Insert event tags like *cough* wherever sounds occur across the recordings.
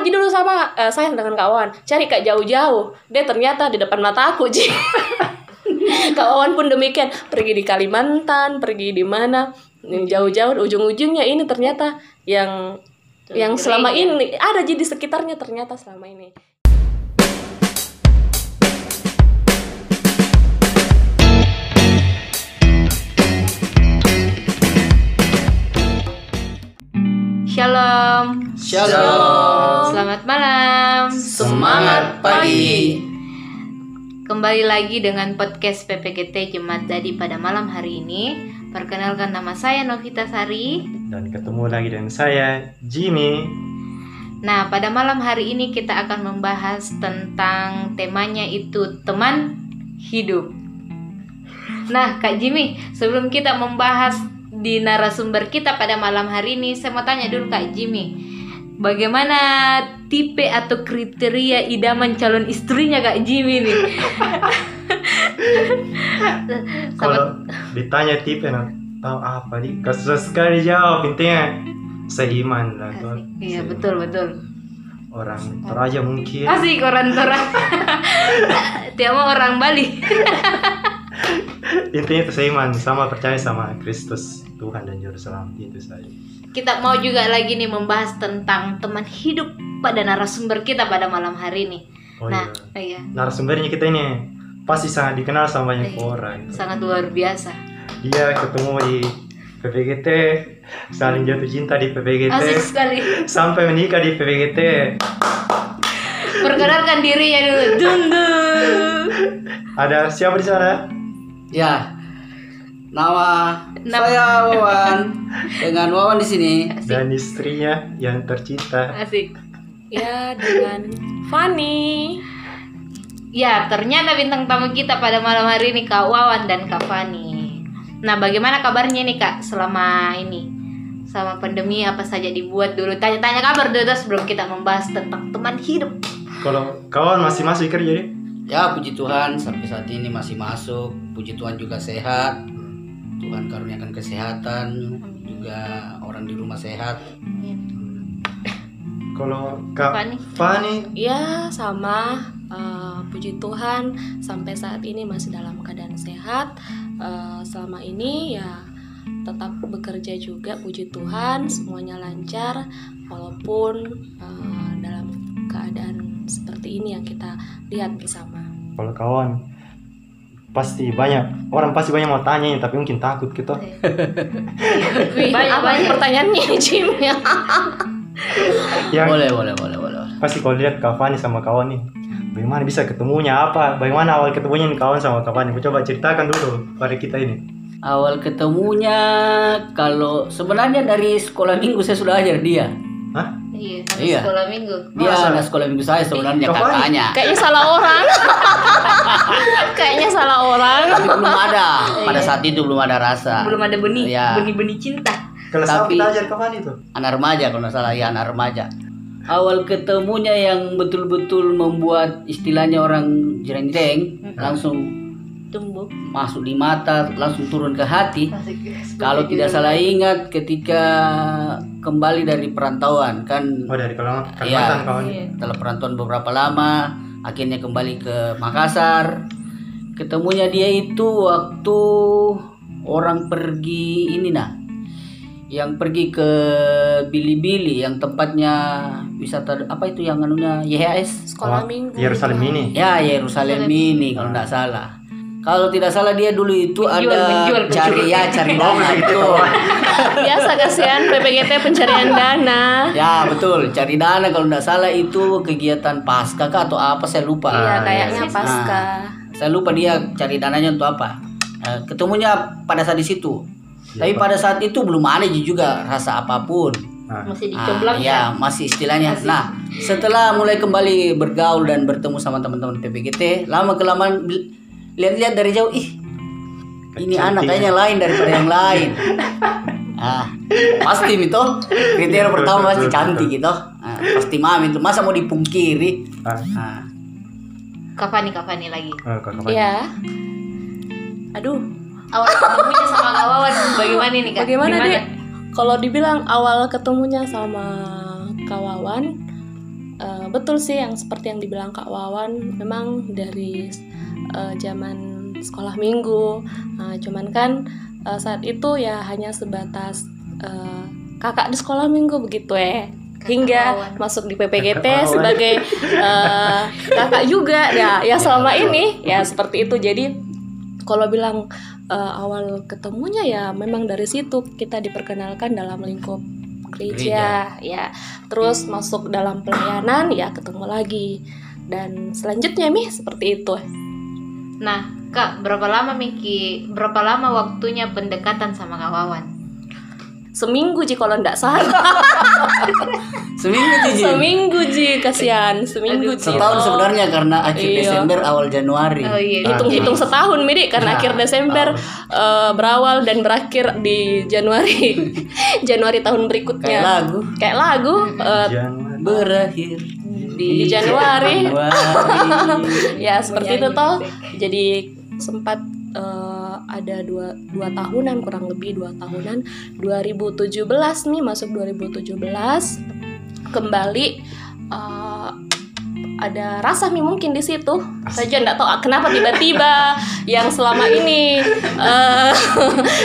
aja dulu sama eh, saya dengan kawan cari kak jauh-jauh. Dia ternyata di depan mataku Ji. *laughs* Kawan pun demikian. Pergi di Kalimantan pergi di mana. Jauh-jauh ujung-ujungnya ini ternyata yang yang selama ini ada Ji di sekitarnya ternyata selama ini Shalom. Shalom. Selamat malam. Semangat pagi. Kembali lagi dengan podcast PPGT Jemaat Jadi pada malam hari ini. Perkenalkan nama saya Novita Sari. Dan ketemu lagi dengan saya, Jimmy. Nah, pada malam hari ini kita akan membahas tentang temanya itu teman hidup. Nah, Kak Jimmy, sebelum kita membahas di narasumber kita pada malam hari ini, saya mau tanya dulu Kak Jimmy. Bagaimana tipe atau kriteria idaman calon istrinya Kak Jimmy nih? *laughs* Kalau ditanya tipe, nah, tahu apa nih? Susah sekali jawab, intinya seiman lah. tuh. Iya Seiman. betul betul. Orang Toraja mungkin. Asik orang orang. *laughs* Dia mau orang Bali. Intinya itu seiman, sama percaya sama Kristus, Tuhan dan Juru Selamat itu saja. Kita mau juga lagi nih membahas tentang teman hidup pada narasumber kita pada malam hari ini. Oh nah, iya. iya, Narasumbernya kita ini pasti sangat dikenal sama banyak Iya. orang. sangat luar biasa. Dia ketemu di PPGT, saling jatuh cinta di PPGT, Asik sekali. sampai menikah di PPGT. Perkenalkan dirinya dulu. Dun dun. Ada siapa di sana? Ya. Nama Nama- saya Wawan dengan Wawan di sini. Dan istrinya yang tercinta. Asik. ya dengan Fanny Ya, ternyata bintang tamu kita pada malam hari ini Kak Wawan dan Kak Fani. Nah, bagaimana kabarnya nih Kak selama ini? Sama pandemi apa saja dibuat dulu. Tanya-tanya kabar dulu sebelum kita membahas tentang teman hidup. Kalau kawan masih masuk kerja deh? Ya puji Tuhan sampai saat ini masih masuk. Puji Tuhan juga sehat. Tuhan karuniakan kesehatan juga orang di rumah sehat. Kalau Kak Fani? Fani, Ya sama eh, puji Tuhan sampai saat ini masih dalam keadaan sehat. Eh, selama ini ya tetap bekerja juga puji Tuhan semuanya lancar walaupun eh, dalam keadaan seperti ini yang kita lihat bersama. kalau kawan pasti banyak orang pasti banyak mau tanya tapi mungkin takut gitu. Wih, Banyak, apa banyak. pertanyaannya *laughs* Jim ya? Yang Boleh, boleh, boleh, boleh. boleh. pasti kalau lihat Kak Fani sama kawan nih, bagaimana bisa ketemunya apa? Bagaimana awal ketemunya nih kawan sama Kak Fani? Coba ceritakan dulu pada kita ini. Awal ketemunya kalau sebenarnya dari sekolah minggu saya sudah ajar dia. Hah? Iya, Iya. sekolah minggu. Dia Masa? anak sekolah minggu saya sebenarnya Kapan? kakaknya. Kayaknya salah orang. *laughs* Kayaknya salah orang. Tapi belum ada. Pada saat itu belum ada rasa. Belum ada benih, Iya. benih-benih cinta. Kelas Tapi- kita ajar Kak Fani tuh? anak remaja kalau nggak salah ya anak remaja awal ketemunya yang betul-betul membuat istilahnya orang jereng-jereng langsung Tumbuh. masuk di mata langsung turun ke hati Asik. kalau tidak salah ingat ketika kembali dari perantauan kan Oh dari Kalimantan. Kalimantan kawan. Iya. setelah perantauan beberapa lama akhirnya kembali ke Makassar ketemunya dia itu waktu orang pergi ini nah yang pergi ke Bili-Bili yang tempatnya wisata apa itu yang anunya YHS Sekolah Oh, minggu. Yerusalem ini. ya Yerusalem ini kalau tidak salah kalau tidak salah dia dulu itu ada menjual, menjual. cari ya cari dana itu *laughs* Biasa kasihan PPGT pencarian dana. ya betul cari dana kalau tidak salah itu kegiatan pasca kah atau apa saya lupa Iya, Ah, kayaknya iya. pasca. saya lupa dia cari dananya untuk apa Eh, ketemunya pada saat di situ Iya, tapi Pak. pada saat itu belum ada juga rasa apa pun Nah, Masih Ah, dicoblak ya masih istilahnya nah setelah mulai kembali bergaul dan bertemu sama teman-teman PPGT lama kelamaan lihat-lihat dari jauh ih ini anak kayaknya lain daripada yang lain *laughs* ah pasti itu kriteria Betul, pertama betul, pasti betul, cantik betul. gitu Ah, pasti mami itu masa mau dipungkiri ah, ah. Kapan nih, kapan nih lagi? Fani. Ya. Aduh, Awal ketemunya sama Kak Wawan bagaimana nih Kak? bagaimana Gimana? deh? Kalau dibilang awal ketemunya sama Kawawan, eh, betul sih yang seperti yang dibilang Kak Wawan memang dari eh, zaman sekolah minggu. Nah, cuman kan eh, saat itu ya hanya sebatas eh, kakak di sekolah minggu begitu ya hingga Wawan. masuk di PPGT Kakak sebagai eh, kakak juga. Ya ya selama ini ya seperti itu. Jadi kalau bilang eh, awal ketemunya ya memang dari situ kita diperkenalkan dalam lingkup gereja, ya. Terus masuk dalam pelayanan ya ketemu lagi. Dan selanjutnya mi seperti itu Nah, Kak, berapa lama Miki, berapa lama waktunya pendekatan sama Kak Wawan? seminggu ji kalau ndak salah. *laughs* Seminggu Ji. seminggu ji kasihan. Seminggu ji. Setahun sebenarnya karena akhir Iya. Desember awal Januari. Oh iya, hitung-hitung setahun midi karena Nah, akhir Desember eh, berawal dan berakhir di Januari. *laughs* Januari tahun berikutnya. Kayak lagu. Kayak lagu eh, Jangan. berakhir di Januari. Januari. *laughs* ya seperti itu toh. Jadi sempat eh, ada dua, dua tahunan kurang lebih dua tahunan. 2017 nih masuk 2017 kembali eh, ada rasa nih mungkin di situ. Saja nggak tahu kenapa tiba-tiba *laughs* yang selama ini eh,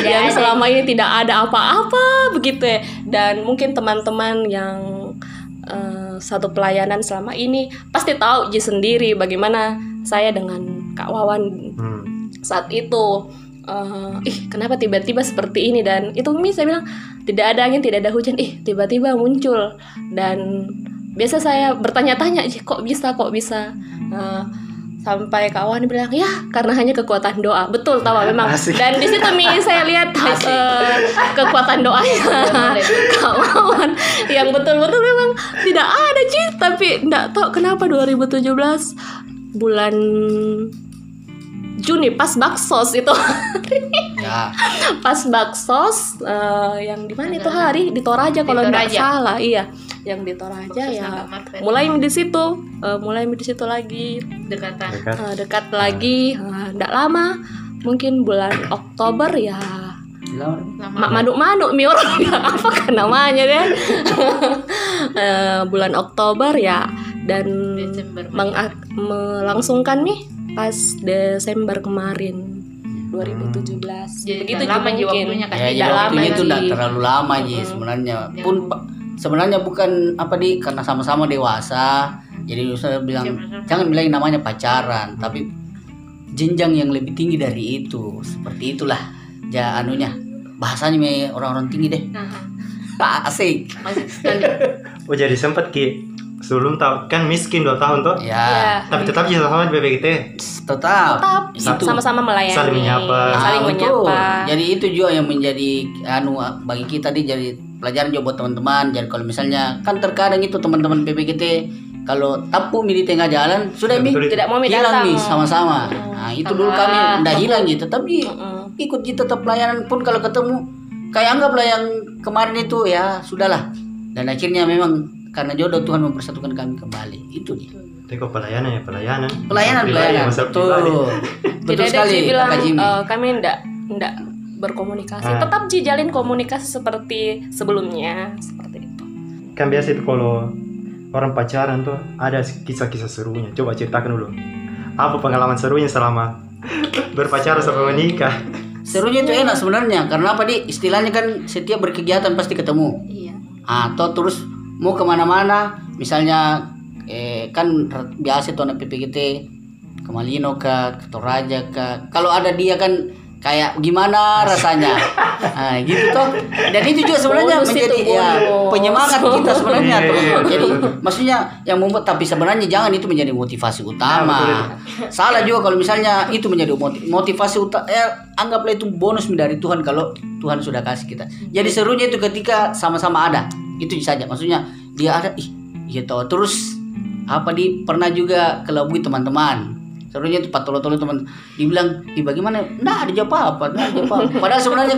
yang selama ini tidak ada apa-apa begitu ya. Dan mungkin teman-teman yang satu pelayanan selama ini pasti tahu Ji sendiri bagaimana saya dengan Kak Wawan Hmm. saat itu. Eh, ih kenapa tiba-tiba seperti ini? Dan itu Mi saya bilang tidak ada angin tidak ada hujan. Ih tiba-tiba muncul. Dan biasa saya bertanya-tanya "Ih, kok bisa kok bisa? Eh, sampai kawan bilang ya karena hanya kekuatan doa. Betul tahu memang. Asik. dan di situ Mi saya lihat *laughs* eh, kekuatan doanya. Kawan *laughs* yang betul-betul memang tidak ada sih tapi tidak tahu kenapa 2017 bulan Juni pas baksos itu Ya, pas baksos eh, yang di mana itu? Hari di Toraja kalau nggak Toraja. salah iya yang di Toraja Baksos ya. mulai di situ eh, mulai di situ lagi. Dekatan. Dekat. eh, dekat lagi. Nggak lama mungkin bulan Oktober ya. Mak manuk manuk mi orang bilang *laughs* apa kan namanya kan *laughs* Eh, bulan Oktober ya. Dan Desember. mengak- melangsungkan nih pas Desember kemarin 2017 Jadi begitu lama juga mungkin. waktunya kan? Ya, tidak jadi lama waktunya itu tidak terlalu lama Mm-mm. sebenarnya. Ya. Pun sebenarnya bukan apa di karena sama-sama dewasa. Jadi saya bilang Siapa-siapa. jangan bilang namanya pacaran, tapi jenjang yang lebih tinggi dari itu. Seperti itulah ja anunya. Bahasanya me orang-orang tinggi deh. Nah, Pak asik. *laughs* Oh jadi sempat ki sebelum tahu kan miskin dua tahun tuh. ya Ya, Tapi tetap jadi sama di BPGT. tetap. tetap Itu. sama-sama melayani Saling menyapa. saling Ah, betul. menyapa Jadi itu juga yang menjadi anu bagi kita nih jadi pelajaran juga buat teman-teman. Jadi kalau misalnya kan terkadang itu teman-teman PPGT kalau tapu di tengah jalan sudah mi tidak mau hilang mi sama-sama. Mm. Nah, itu dulu kami udah hilang gitu, tapi ikut kita tetap pelayanan pun kalau ketemu kayak anggaplah yang kemarin itu ya sudahlah. Dan akhirnya memang karena jodoh Tuhan mempersatukan kami kembali. Itu dia. Tengok pelayanan ya pelayanan. Pelayanan pelayanan. Betul. Betul tidak sekali bilang eh, kami ndak ndak berkomunikasi Ah. tetap jalin komunikasi seperti sebelumnya seperti itu Kan biasa itu kalau orang pacaran tuh ada kisah-kisah serunya. Coba ceritakan dulu. Apa pengalaman serunya selama *laughs* berpacaran sampai menikah? Serunya itu enak sebenarnya karena apa di istilahnya kan setiap berkegiatan pasti ketemu. Iya. Atau terus mau ke mana-mana, misalnya eh, kan biasa tuh anak PPGT ke Malino ke, ke Toraja ke. Kalau ada dia kan kayak gimana rasanya, nah, gitu toh. Dan itu juga sebenarnya Bonus menjadi ya penyemangat kita sebenarnya Iya, tuh. iya, betul, Jadi maksudnya yang membuat tapi sebenarnya jangan itu menjadi motivasi Nah, utama. betul Salah juga kalau misalnya itu menjadi moti- motivasi utama. Eh, anggaplah itu bonus dari Tuhan kalau Tuhan sudah kasih kita. Jadi serunya itu ketika sama-sama ada. Itu saja. Maksudnya dia ada ih gitu. Terus apa di pernah juga kelabui teman-teman. Serunya itu patolo-tolo teman dibilang, "Ih bagaimana? Nggak ada apa-apa, nggak ada apa-apa." Padahal sebenarnya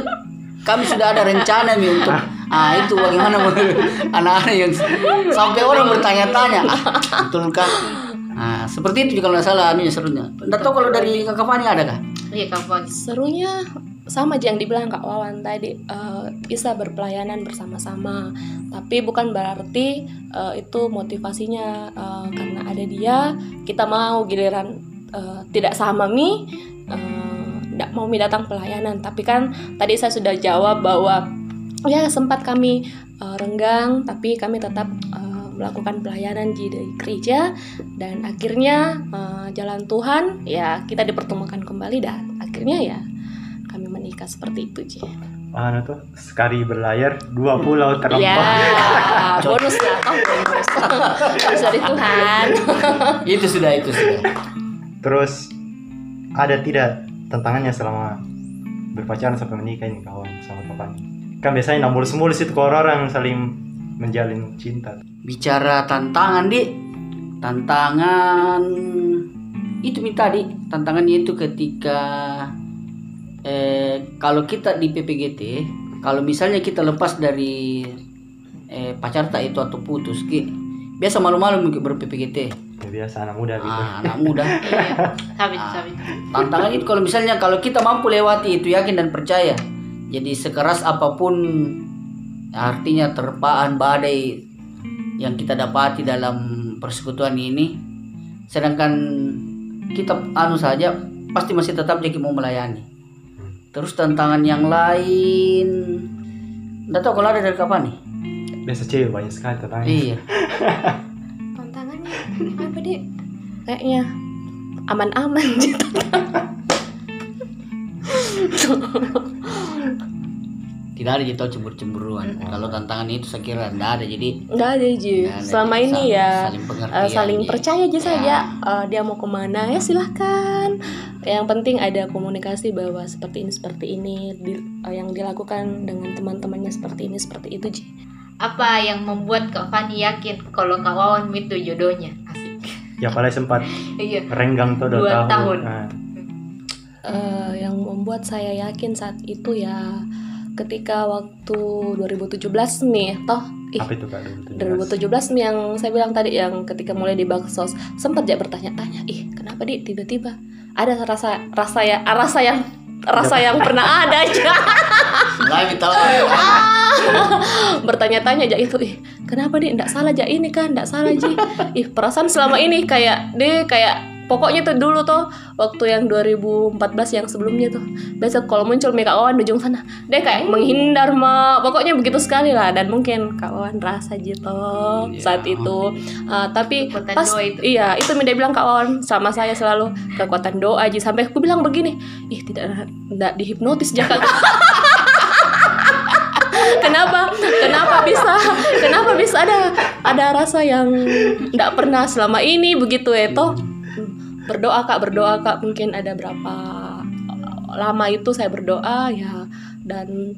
kami sudah ada rencana nih untuk ah itu bagaimana *laughs* anak-anak yang sampai orang bertanya-tanya ah, betul kan nah seperti itu kalau nggak salah anunya serunya nggak tahu kalau dari kakak Fani ada kah Iya kapan? serunya sama aja yang dibilang Kak Wawan tadi eh, bisa berpelayanan bersama-sama tapi bukan berarti eh, itu motivasinya eh, karena ada dia kita mau giliran eh, tidak sama mi tidak mau mi datang pelayanan tapi kan tadi saya sudah jawab bahwa ya sempat kami eh, renggang tapi kami tetap eh, melakukan pelayanan di di gereja dan akhirnya eh, jalan Tuhan ya kita dipertemukan kembali dan akhirnya ya kami menikah seperti itu Ji. Anu tuh sekali berlayar dua pulau terlempar. Ya, *laughs* bonus lah, oh bonus. *laughs* Bonus dari Tuhan. itu sudah itu sudah Terus ada tidak tantangannya selama berpacaran sampai menikah ini kawan sama kawan? Kan biasanya nggak mulus-mulus itu kalau orang saling menjalin cinta. bicara tantangan di tantangan itu minta tadi tantangannya itu ketika eh, kalau kita di PPGT kalau misalnya kita lepas dari eh, pacar tak itu atau putus ki biasa malu-malu ber PPGT Ya, biasa anak muda gitu. ah, anak muda *laughs* Sabit, Ah. sabit. tantangan itu kalau misalnya kalau kita mampu lewati itu yakin dan percaya jadi sekeras apa pun artinya terpaan badai yang kita dapati dalam persekutuan ini sedangkan kita anu saja pasti masih tetap jadi mau melayani terus tantangan yang lain nggak tahu kalau ada dari kapan nih Biasa cewek banyak sekali tantangannya. iya *laughs* apa deh? Kayaknya aman-aman *laughs* Ji. tidak ada jadi tahu cemburu-cemburuan kalau tantangan itu saya kira tidak ada jadi Nggak ada Ji. ada. Selama Jadi ini saling- ya saling, eh, saling Ji. percaya aja Ya. saja Eh, dia mau ke mana ya silahkan yang penting ada komunikasi bahwa seperti ini seperti ini di- eh, yang dilakukan dengan teman-temannya seperti ini seperti itu Ji. Apa yang membuat Kak Fani yakin kalau Kak Wawan itu jodohnya? Ya apalagi sempat Iya. renggang tuh dua, tahun. tahun. Nah, Eh, yang membuat saya yakin saat itu ya ketika waktu 2017 nih toh ih apa itu kak 2017? 2017 nih yang saya bilang tadi yang ketika mulai di baksos sempat ya bertanya-tanya ih kenapa di tiba-tiba ada rasa rasa ya rasa yang rasa yang pernah ada aja. Lagi tahu. bertanya-tanya aja itu ih kenapa di ndak salah aja ini kan ndak salah ji. Ih perasaan selama ini kayak deh kayak pokoknya tuh dulu tuh waktu yang 2014 yang sebelumnya tuh biasa kalau muncul Mika Wawan di ujung sana deh kayak menghindar mah pokoknya begitu sekali lah dan mungkin Kak Wawan rasa gitu Iya. saat itu. Uh, tapi Kekuatan pas doa itu. iya itu dia bilang Kak Wawan sama saya selalu kekuatan doa aja. Sampai aku bilang begini ih tidak tidak dihipnotis jangan *laughs* kenapa? Kenapa bisa? Kenapa bisa ada ada rasa yang tidak pernah selama ini begitu ya toh berdoa kak berdoa kak mungkin ada berapa lama itu saya berdoa ya. Dan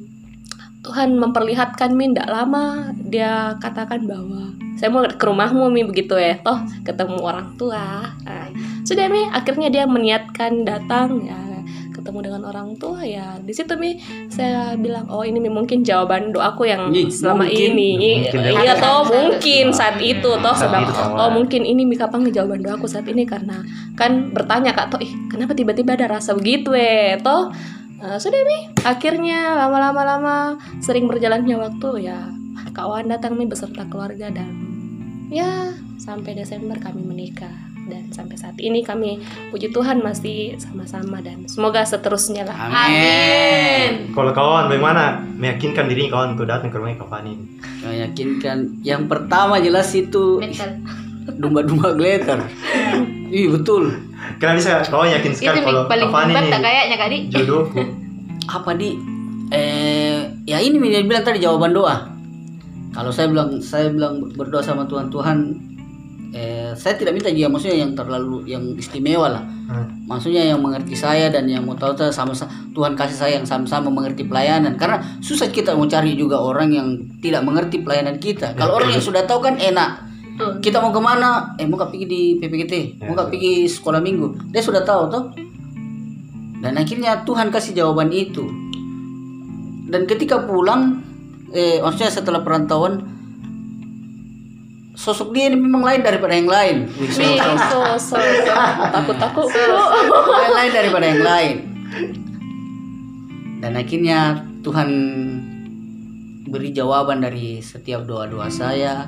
Tuhan memperlihatkan mi tidak lama dia katakan bahwa saya mau ke rumahmu mi begitu ya. Toh ketemu orang tua. Nah, sudah mi. Akhirnya dia meniatkan datang ya ketemu dengan orang tua ya di situ mi saya bilang oh ini mungkin jawaban doaku yang selama mungkin. ini. Mungkin iya dari- toh mungkin saat itu toh kawan. oh mungkin ini mi kapan jawaban doaku saat ini? Karena kan bertanya kak toh ih kenapa tiba-tiba ada rasa begitu eh toh Eh, sudah mi. Akhirnya lama-lama lama sering berjalannya waktu ya kawan datang mi beserta keluarga dan ya sampai Desember kami menikah dan sampai saat ini kami puji Tuhan masih sama-sama dan semoga seterusnya lah Amin. Kalau kawan bagaimana meyakinkan diri kawan untuk datang ke rumah Kak Fani? Meyakinkan. Yang pertama jelas itu domba-domba glitter. *laughs* Ih betul. Kenapa bisa kawan yakin Itu sekali Mi, kalau paling hebat ini tak kayaknya Kak Di. jodohku? Apa di? Eh, ya ini yang bilang tadi jawaban doa. Kalau saya bilang saya bilang berdoa sama Tuhan Tuhan. Eh, saya tidak minta dia maksudnya yang terlalu yang istimewa lah. Hmm. Maksudnya yang mengerti saya dan yang mau tahu saya sama Tuhan kasih saya yang sama-sama mengerti pelayanan. Karena susah kita mau cari juga orang yang tidak mengerti pelayanan kita. Kalau orang yang sudah tahu kan enak. Tuh. kita mau ke mana eh mau pergi di PPGT mau nggak Ya. pergi sekolah minggu dia sudah tahu toh dan akhirnya Tuhan kasih jawaban itu dan ketika pulang eh maksudnya setelah perantauan sosok dia ini memang lain daripada yang lain. Wih, Mi, sosok- so, so, so, takut takut lain lain daripada yang lain. Dan akhirnya Tuhan beri jawaban dari setiap doa-doa saya.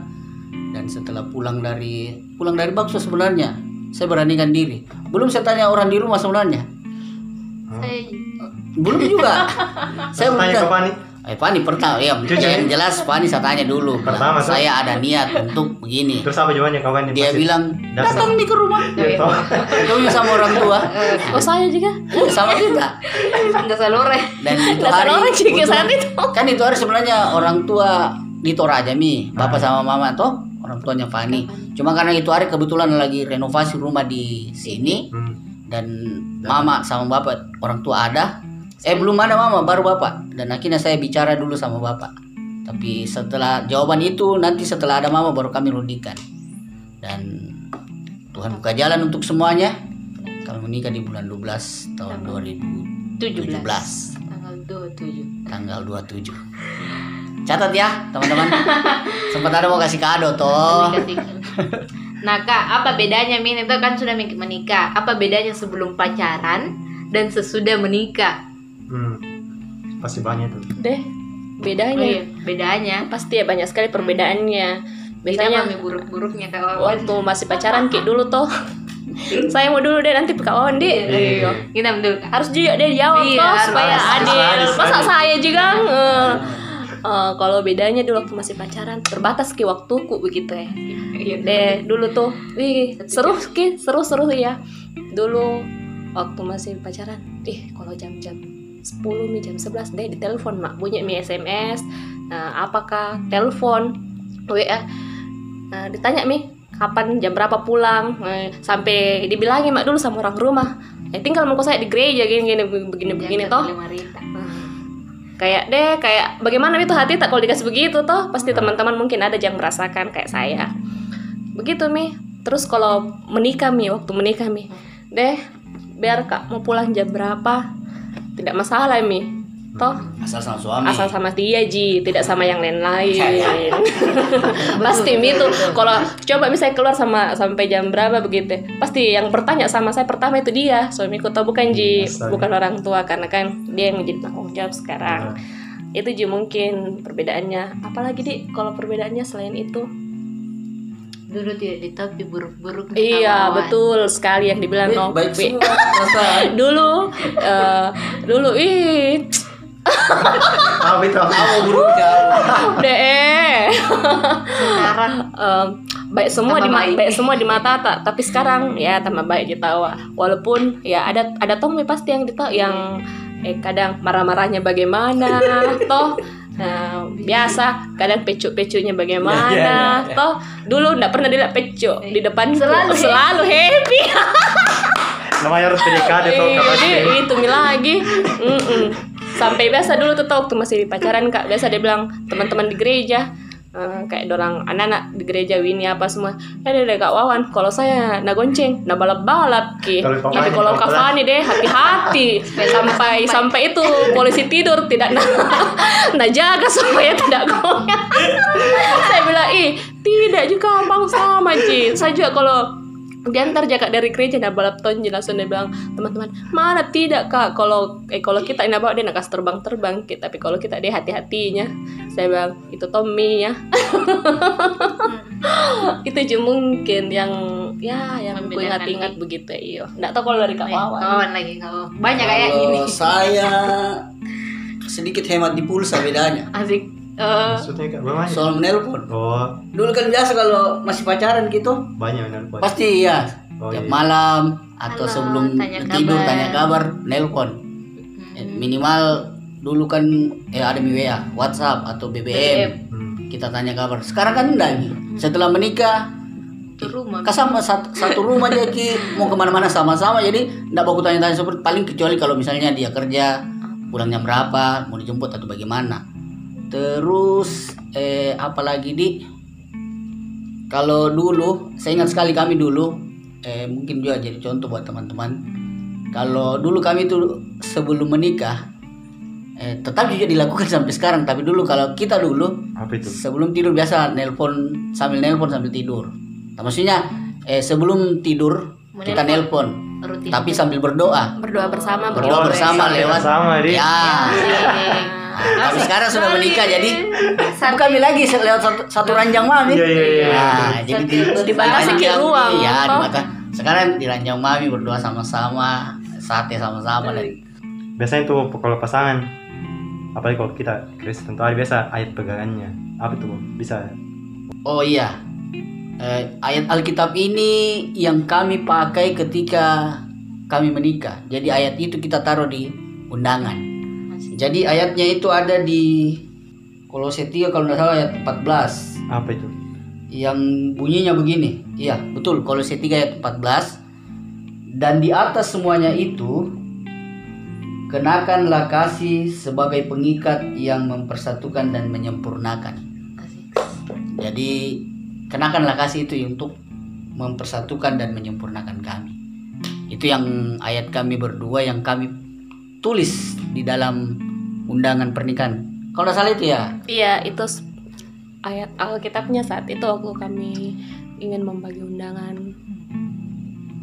Dan setelah pulang dari pulang dari bakso sebenarnya saya beranikan diri. Belum saya tanya orang di rumah sebenarnya. Saya belum juga. *laughs* Saya Tanya ke minta- Pani. Eh Pani pertama ya Jujur. yang jelas Pani saya tanya dulu. Pertama, saya ada niat untuk begini. Terus apa jawabannya? Kawan dia bilang datang. Di ke rumah. Gitu. ketemu sama orang tua. *laughs* Oh saya juga. *laughs* sama kita nggak salore. dan itu hari juga saat itu. kan itu hari sebenarnya orang tua di Toraja mi. Bapak sama mama toh orang tuanya Fani. Cuma karena itu hari kebetulan lagi renovasi rumah di sini. Hmm. dan mama sama bapak orang tua ada eh belum ada mama. Baru bapak. Dan akhirnya saya bicara dulu sama bapak. Tapi setelah jawaban itu nanti setelah ada mama baru kami rundikan dan Tuhan buka jalan untuk semuanya. Kami menikah di bulan 12 tahun 2017 Tanggal 27. tanggal 27 catat ya teman-teman. Sempat ada mau kasih kado toh. Nah kak, apa bedanya Min? Itu kan sudah menikah? Apa bedanya sebelum pacaran dan sesudah menikah? Hmm. Pasti banyak tuh. Deh, Oh bedanya. iya, bedanya. Pasti ya banyak sekali perbedaannya. Biasanya buruk-buruknya Wawan. waktu masih pacaran kayak dulu tuh. saya mau dulu deh nanti Kak Wawan deh. Iya. Kita betul kak. Harus juga dia jawab Iya, toh supaya Harus, adil. Masa saya juga Eh, kalau bedanya dulu waktu masih pacaran terbatas ki waktuku begitu ya. Iya. Deh dulu tuh, wih seru ki seru seru ya. Dulu waktu masih pacaran, ih kalau jam-jam 10 nih jam 11 deh ditelepon mak. Bunyi mi SMS. Nah, apakah telepon? WA? Nah, ditanya mi kapan jam berapa pulang? Eh, sampai dibilangin mak dulu sama orang rumah. Eh, tinggal mau saya di gereja gini gini begini begini toh. kayak deh kayak bagaimana itu hati tak kalau dikasih begitu toh? Pasti teman-teman mungkin ada yang merasakan kayak saya. Begitu mi. Terus kalau menikah mi waktu menikah mi. Deh biar kak mau pulang jam berapa tidak masalah mi toh? Asal sama suami. Asal sama dia ji. Tidak sama yang lain-lain. *laughs* Pasti mi tuh kalau coba misalnya keluar sama sampai jam berapa begitu pasti yang bertanya sama saya pertama itu dia. Suamiku tau bukan ji? Astaga. bukan orang tua karena kan dia yang menjadi tanggung jawab sekarang. Itu ji mungkin perbedaannya. Apalagi di kalau perbedaannya selain itu Dulu tidak ditopi buruk-buruk. iya betul sekali yang dibilang Eh, no baik semua *laughs* dulu eh, dulu ih. Apa itu? apa buruknya deh. Sekarang. Em, baik semua di baik. baik semua di mata tak tapi sekarang ya tambah baik di tawa. Walaupun ya ada ada toh mi pasti yang ditahu yang eh kadang marah-marahnya bagaimana toh Nah, biasa kadang pecu-pecunya bagaimana Ya, ya, ya. toh dulu ndak pernah dilihat pecu di depan Selalu selalu happy Namanya harus PDKT tuh dia itu mi lagi. Mm-mm. Sampai biasa dulu tuh tau waktu masih di pacaran kak biasa dia bilang teman-teman di gereja eh, kayak dorang anak-anak di gereja Winnie apa semua. Ya deh deh kak Wawan. Kalau saya na gonceng na balap-balap ki. Kalau Kak tapi kalau kak Fani deh hati-hati. Sampai sampai itu polisi tidur tidak na, *laughs* na jaga supaya tidak goyang. *laughs* Saya bilang ih tidak juga bang. Sama Ji saya juga kalau diantar jaga dari gereja nah balap tonji langsung dia bilang teman-teman mana tidak kak kalau eh kalau kita ini bawa dia nak kasih terbang terbang Ki. tapi kalau kita dia hati hatinya saya bilang itu Tommy ya *laughs* itu juga mungkin yang ya yang aku ingat-ingat begitu ya iyo nggak tahu kalau dari kak Baik, Wawan kawan lagi kawan. Banyak kayak. Kalau saya sedikit hemat di pulsa bedanya Asik. Eh, Maksudnya kak, bagaimana? soal menelpon Oh, dulu kan biasa kalau masih pacaran gitu banyak yang nelpon. pasti ya Oh, tiap iya. malam atau Halo, sebelum tanya tidur kabar. tanya kabar nelpon Eh, minimal dulu kan eh ada WA WhatsApp atau BBM Hmm. kita tanya kabar sekarang kan enggak Mi. setelah menikah Ke rumah. kan sama satu, satu rumah dia ki mau ke mana-mana sama-sama jadi enggak baku tanya-tanya seperti paling kecuali kalau misalnya dia kerja pulangnya berapa mau dijemput atau bagaimana terus eh apalagi di? Kalau dulu saya ingat sekali kami dulu eh mungkin juga jadi contoh buat teman-teman. Kalau dulu kami tuh sebelum menikah eh, tetap juga dilakukan sampai sekarang. Tapi dulu kalau kita dulu Apa itu? sebelum tidur biasa nelpon sambil nelpon sambil tidur. Nah, maksudnya eh, sebelum tidur kita nelpon. rutin tapi sambil berdoa. Berdoa bersama berdoa begitu. bersama lewat. Sama deh ya. Nah, tapi sekarang sudah menikah jadi Satu- bukan lagi lewat satu, satu ranjang mami Iya, iya, iya. Nah, jadi di, dibatasi di- ruang, ya toh. dibatasi. sekarang di ranjang mami berdoa sama-sama sate sama-sama dan biasanya tuh kalau pasangan apalagi kalau kita Kristen tuh ada biasa ayat pegangannya apa tuh bisa Oh iya, Eh, ayat Alkitab ini yang kami pakai ketika kami menikah. Jadi ayat itu kita taruh di undangan. Jadi ayatnya itu ada di Kolose 3 kalau tidak salah ayat 14 apa itu yang bunyinya begini. Iya, betul Kolose 3 ayat 14. Dan di atas semuanya itu kenakanlah kasih sebagai pengikat yang mempersatukan dan menyempurnakan. Jadi kenakanlah kasih itu untuk mempersatukan dan menyempurnakan kami. Itu yang ayat kami berdua yang kami tulis di dalam undangan pernikahan. Kalau nggak salah itu ya. Iya, itu ayat Alkitabnya saat itu waktu kami ingin membagi undangan.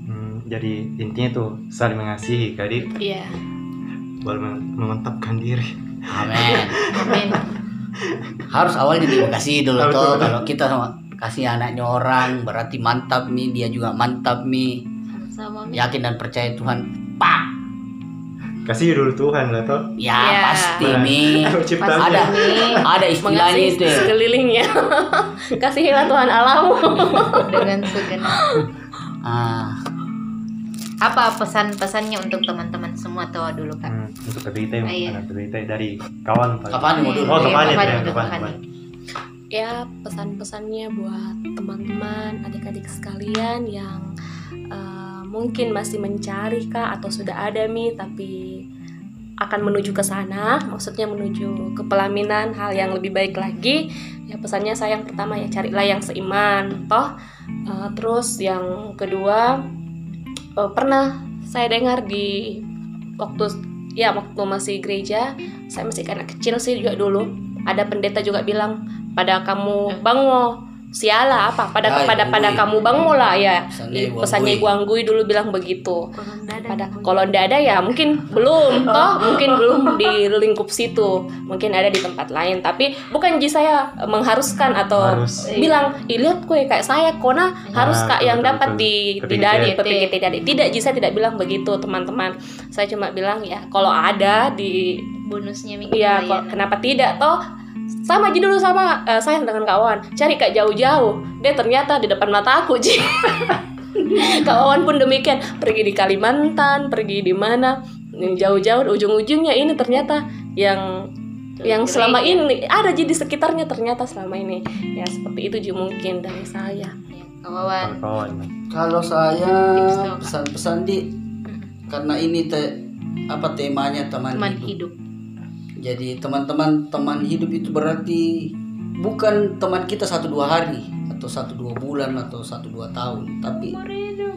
Hmm, jadi intinya tuh saling mengasihi kali Iya. mem- memantapkan diri Amin. Amin. Harus awalnya dikasih dulu betul. Kalau kita sama kasih anaknya orang berarti mantap nih, dia juga mantap nih. Sama Yakin dan percaya Tuhan. Pak. Kasih dulu Tuhan lah toh Ya, *laughs* Ya. pasti nih. ciptaan Ada nih ada istilahnya itu. ya. sekelilingnya. *laughs* Kasihilah Tuhan Allahmu. *laughs* dengan segenap. Ah, Apa pesan-pesannya untuk teman-teman semua tahu dulu kak? Hmm, untuk berita Ah, iya. ada berita dari kawan paling. kapan mau dulu? Oh, Iya, Topani, ya, Topani. ya pesan-pesannya buat teman-teman adik-adik sekalian yang eh, mungkin masih mencari kah atau sudah ada mi tapi akan menuju ke sana maksudnya menuju ke pelaminan hal yang lebih baik lagi. Ya pesannya saya yang pertama ya carilah yang seiman toh. Eh, terus yang kedua eh, pernah saya dengar di waktu ya waktu masih gereja saya masih anak kecil sih juga dulu ada pendeta juga bilang pada kamu bango siala apa? Pada Ya, pada pada kamu bango lah ya. Pesannya Ibu Anggui. dulu bilang begitu. Kalau nggak ada, pada kalau ndak ada ya mungkin belum *laughs* toh? Mungkin belum di lingkup situ. Mungkin ada di tempat lain. Tapi bukan ji saya mengharuskan atau Harus. bilang "Ih, lihat kue kayak saya kona harus Ah, kak yang betul, dapat di tidak di PPGT tadi tidak ji saya tidak bilang begitu teman-teman. Saya cuma bilang ya kalau ada di bonusnya minggu Iya, ya. kok kenapa tidak toh? Sama aja dulu sama eh, saya dengan kawan. Cari kak jauh-jauh. Dia ternyata di depan mata aku, Ji. *laughs* kawan pun demikian. Pergi di Kalimantan, pergi di mana? Jauh-jauh ujung-ujungnya ini ternyata yang yang selama ini ada Ji di sekitarnya ternyata selama ini. Ya seperti itu Ji mungkin dari saya. Ya, kawan. Kalau saya pesan-pesan di karena ini te, apa temanya teman, Teman hidup. hidup. Jadi teman-teman teman hidup itu berarti bukan teman kita satu dua hari atau satu dua bulan atau satu dua tahun, tapi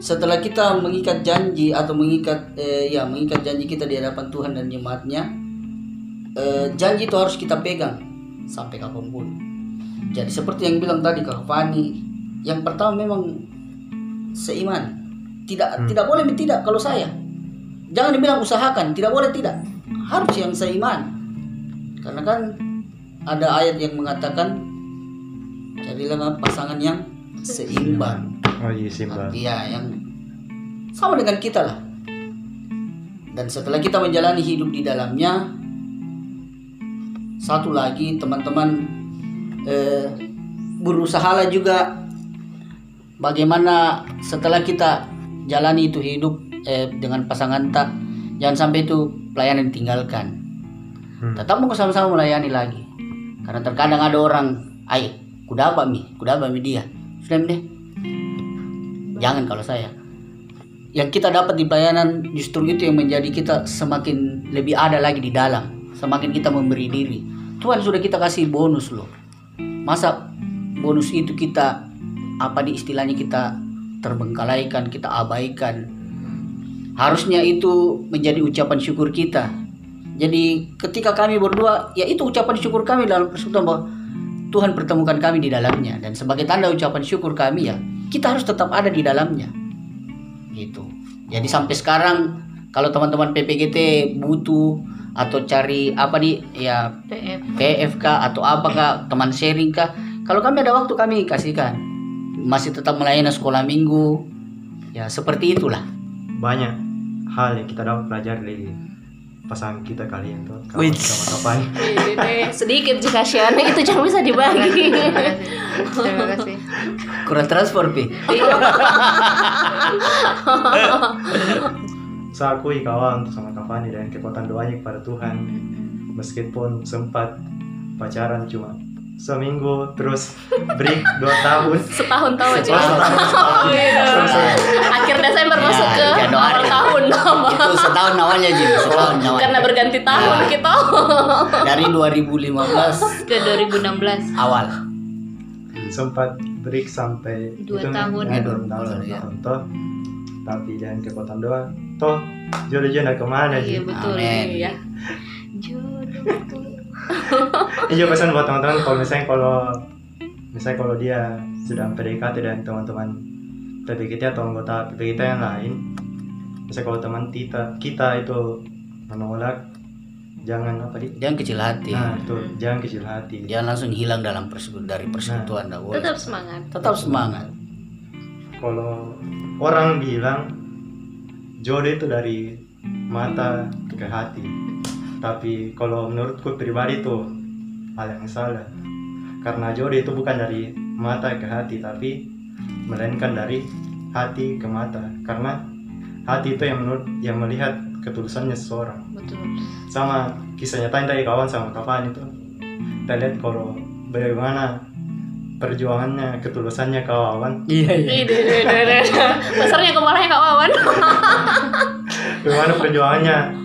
setelah kita mengikat janji atau mengikat eh, ya mengikat janji kita di hadapan Tuhan dan jemaatnya, eh, janji itu harus kita pegang sampai kapan pun. Jadi seperti yang bilang tadi Kak Fani, yang pertama memang seiman. Tidak Hmm. tidak boleh tidak kalau saya. Jangan dibilang usahakan, tidak boleh tidak. Harus yang seiman. Karena kan ada ayat yang mengatakan carilah pasangan yang seimbang. oh iya Simba Iya, yang sama dengan kita lah. Dan setelah kita menjalani hidup di dalamnya, satu lagi teman-teman eh, berusahalah juga bagaimana setelah kita jalani itu hidup eh, dengan pasangan tak, jangan sampai itu pelayanan ditinggalkan. Hmm. Tetap mau sama-sama melayani lagi. Karena terkadang ada orang, ay, apa mi, kuda apa mi dia. Sudah deh, Jangan kalau saya. Yang kita dapat di pelayanan justru itu yang menjadi kita semakin lebih ada lagi di dalam. Semakin kita memberi diri. Tuhan sudah kita kasih bonus loh. Masa bonus itu kita apa di istilahnya kita terbengkalaikan, kita abaikan. Harusnya itu menjadi ucapan syukur kita. Jadi ketika kami berdua, ya itu ucapan syukur kami dalam persekutuan bahwa Tuhan pertemukan kami di dalamnya. Dan sebagai tanda ucapan syukur kami ya kita harus tetap ada di dalamnya. Gitu. Jadi sampai sekarang kalau teman-teman PPGT butuh atau cari apa nih ya PF PFK atau apakah teman sharing kah kalau kami ada waktu kami kasihkan. Masih tetap melayani sekolah minggu. Ya seperti itulah. Banyak hal yang kita dapat pelajari dari pasangan kita kalian tuh kawan Wih. sama kapan Ini sedikit jika Syana itu cuma bisa dibagi. terima kasih. Terima kasih kurang transfer pi. Saya akui kawan tuh sama Kavani dan kekuatan doanya kepada Tuhan. Meskipun sempat pacaran cuma seminggu terus break dua tahun *laughs* Setahun tahu aja. Setahun tahun. *laughs* Akhir Desember Ya, masuk ke Januari. awal tahun itu setahun awalnya Jim *laughs* setahun awalnya Karena berganti tahun Ya. kita. dari 2015 ke 2016 awal sempat break sampai Dua itu, tahun. ya, Eh, dua dua tahun, tahun, dua ya. tahun, toh tapi dengan kekuatan doa toh ke mana iya sih betul Amin. Iya. jodoh ini juga pesan buat teman-teman kalau misalnya kalau misalnya kalau dia sudah PDKT dan teman-teman PPGT atau anggota PPGT yang lain misalnya kalau teman kita kita itu menolak jangan apa di? Jangan kecil hati. Nah itu jangan kecil hati. Jangan langsung hilang dalam persekutuan dari persekutuan dah. Boleh. tetap semangat. Tetap semangat. Kalau orang bilang jodoh itu dari mata ke hati tapi kalau menurutku pribadi itu hal yang salah. Karena jodoh itu bukan dari mata ke hati tapi melainkan dari hati ke mata. Karena hati itu yang menurut yang melihat ketulusannya seseorang. Betul. Sama kisah nyata yang tadi kawan sama kapan itu. Kita lihat kalau bagaimana perjuangannya ketulusannya kawan iya iya. Kepalanya Kak Wawan. bagaimana perjuangannya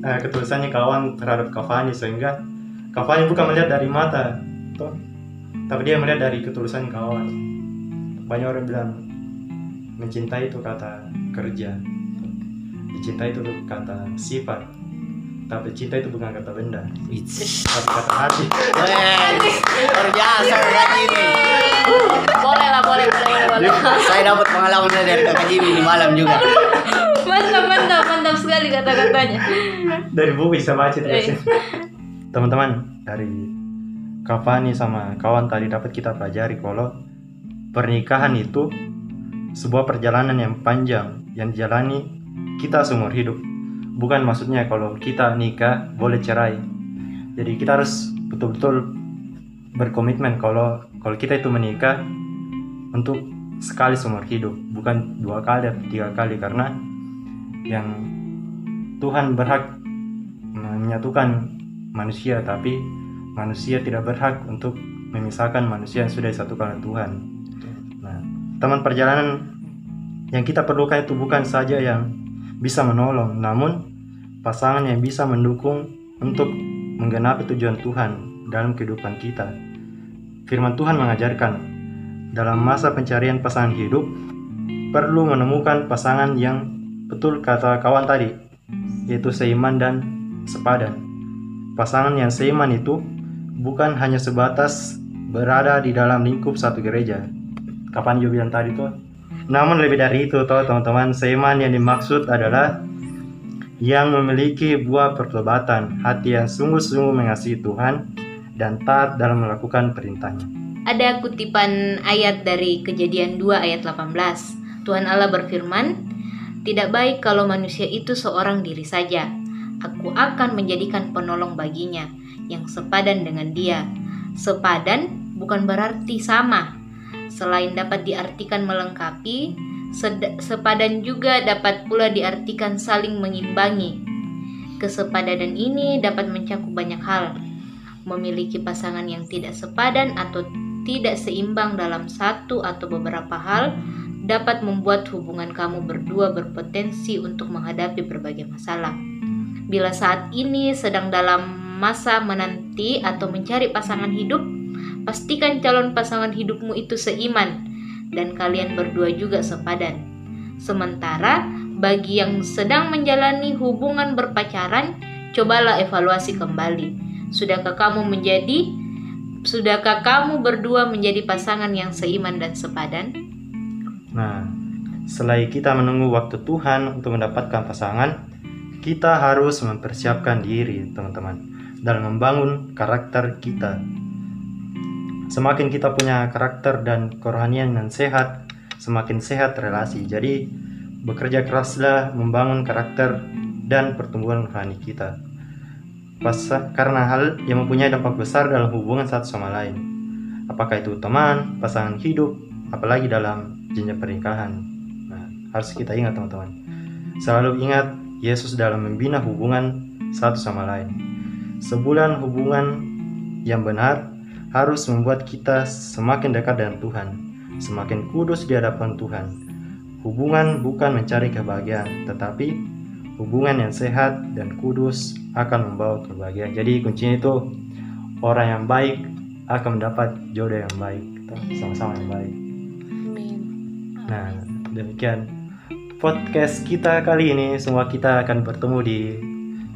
eh, ketulusannya kawan terhadap Cavani sehingga Cavani bukan melihat dari mata toh. Tapi dia melihat dari ketulusan kawan. Banyak orang bilang mencintai itu kata kerja. Dicintai itu kata sifat. Tapi cinta itu bukan kata benda. Tapi kata hati. Luar biasa kak ini. Boleh lah, boleh, boleh, boleh. saya dapat pengalaman dari kakak Jimmy di malam juga mantap mantap mantap sekali kata-katanya. Dari buku bisa baca terus teman-teman dari Cavani sama kawan tadi dapat kita pelajari kalau pernikahan itu sebuah perjalanan yang panjang yang dijalani kita seumur hidup. Bukan maksudnya kalau kita nikah boleh cerai. Jadi kita harus betul-betul berkomitmen kalau kalau kita itu menikah untuk sekali seumur hidup. Bukan dua kali atau tiga kali karena yang Tuhan berhak menyatukan manusia tapi manusia tidak berhak untuk memisahkan manusia yang sudah disatukan oleh Tuhan. Nah, teman perjalanan yang kita perlukan itu bukan saja yang bisa menolong, namun pasangan yang bisa mendukung untuk menggenapi tujuan Tuhan dalam kehidupan kita. Firman Tuhan mengajarkan dalam masa pencarian pasangan hidup perlu menemukan pasangan yang betul kata kawan tadi, yaitu seiman dan sepadan. Pasangan yang seiman itu bukan hanya sebatas berada di dalam lingkup satu gereja. Kapan juga bilang tadi tuh? Namun lebih dari itu toh teman-teman, seiman yang dimaksud adalah yang memiliki buah pertobatan, hati yang sungguh-sungguh mengasihi Tuhan dan taat dalam melakukan perintahnya. Ada kutipan ayat dari Kejadian 2 ayat 18. Tuhan Allah berfirman, "Tidak baik kalau manusia itu seorang diri saja. Aku akan menjadikan penolong baginya yang sepadan dengan dia." Sepadan bukan berarti sama. Selain dapat diartikan melengkapi, sepadan juga dapat pula diartikan saling mengimbangi. Kesepadanan ini dapat mencakup banyak hal, memiliki pasangan yang tidak sepadan atau tidak seimbang dalam satu atau beberapa hal dapat membuat hubungan kamu berdua berpotensi untuk menghadapi berbagai masalah. Bila saat ini sedang dalam masa menanti atau mencari pasangan hidup, pastikan calon pasangan hidupmu itu seiman dan kalian berdua juga sepadan. Sementara bagi yang sedang menjalani hubungan berpacaran, cobalah evaluasi kembali. Sudahkah kamu menjadi Sudahkah kamu berdua menjadi pasangan yang seiman dan sepadan? Nah, Selain kita menunggu waktu Tuhan untuk mendapatkan pasangan, kita harus mempersiapkan diri, teman-teman, dalam membangun karakter kita. Semakin kita punya karakter dan kerohanian yang sehat, semakin sehat relasi. Jadi, bekerja keraslah membangun karakter dan pertumbuhan rohani kita. Pas, karena hal yang mempunyai dampak besar dalam hubungan satu sama lain. Apakah itu teman, pasangan hidup, apalagi dalam jenjang pernikahan. Nah, harus kita ingat teman-teman. Selalu ingat Yesus dalam membina hubungan satu sama lain. Sebulan hubungan yang benar harus membuat kita semakin dekat dengan Tuhan, semakin kudus di hadapan Tuhan. Hubungan bukan mencari kebahagiaan, tetapi hubungan yang sehat dan kudus akan membawa kebahagiaan. Jadi kuncinya itu orang yang baik akan mendapat jodoh yang baik, sama-sama yang baik. Nah, demikian podcast kita kali ini. Semua kita akan bertemu di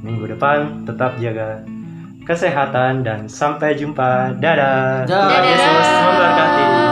minggu depan. Tetap jaga kesehatan dan sampai jumpa. Dadah. Dadah. Yesus memberkati.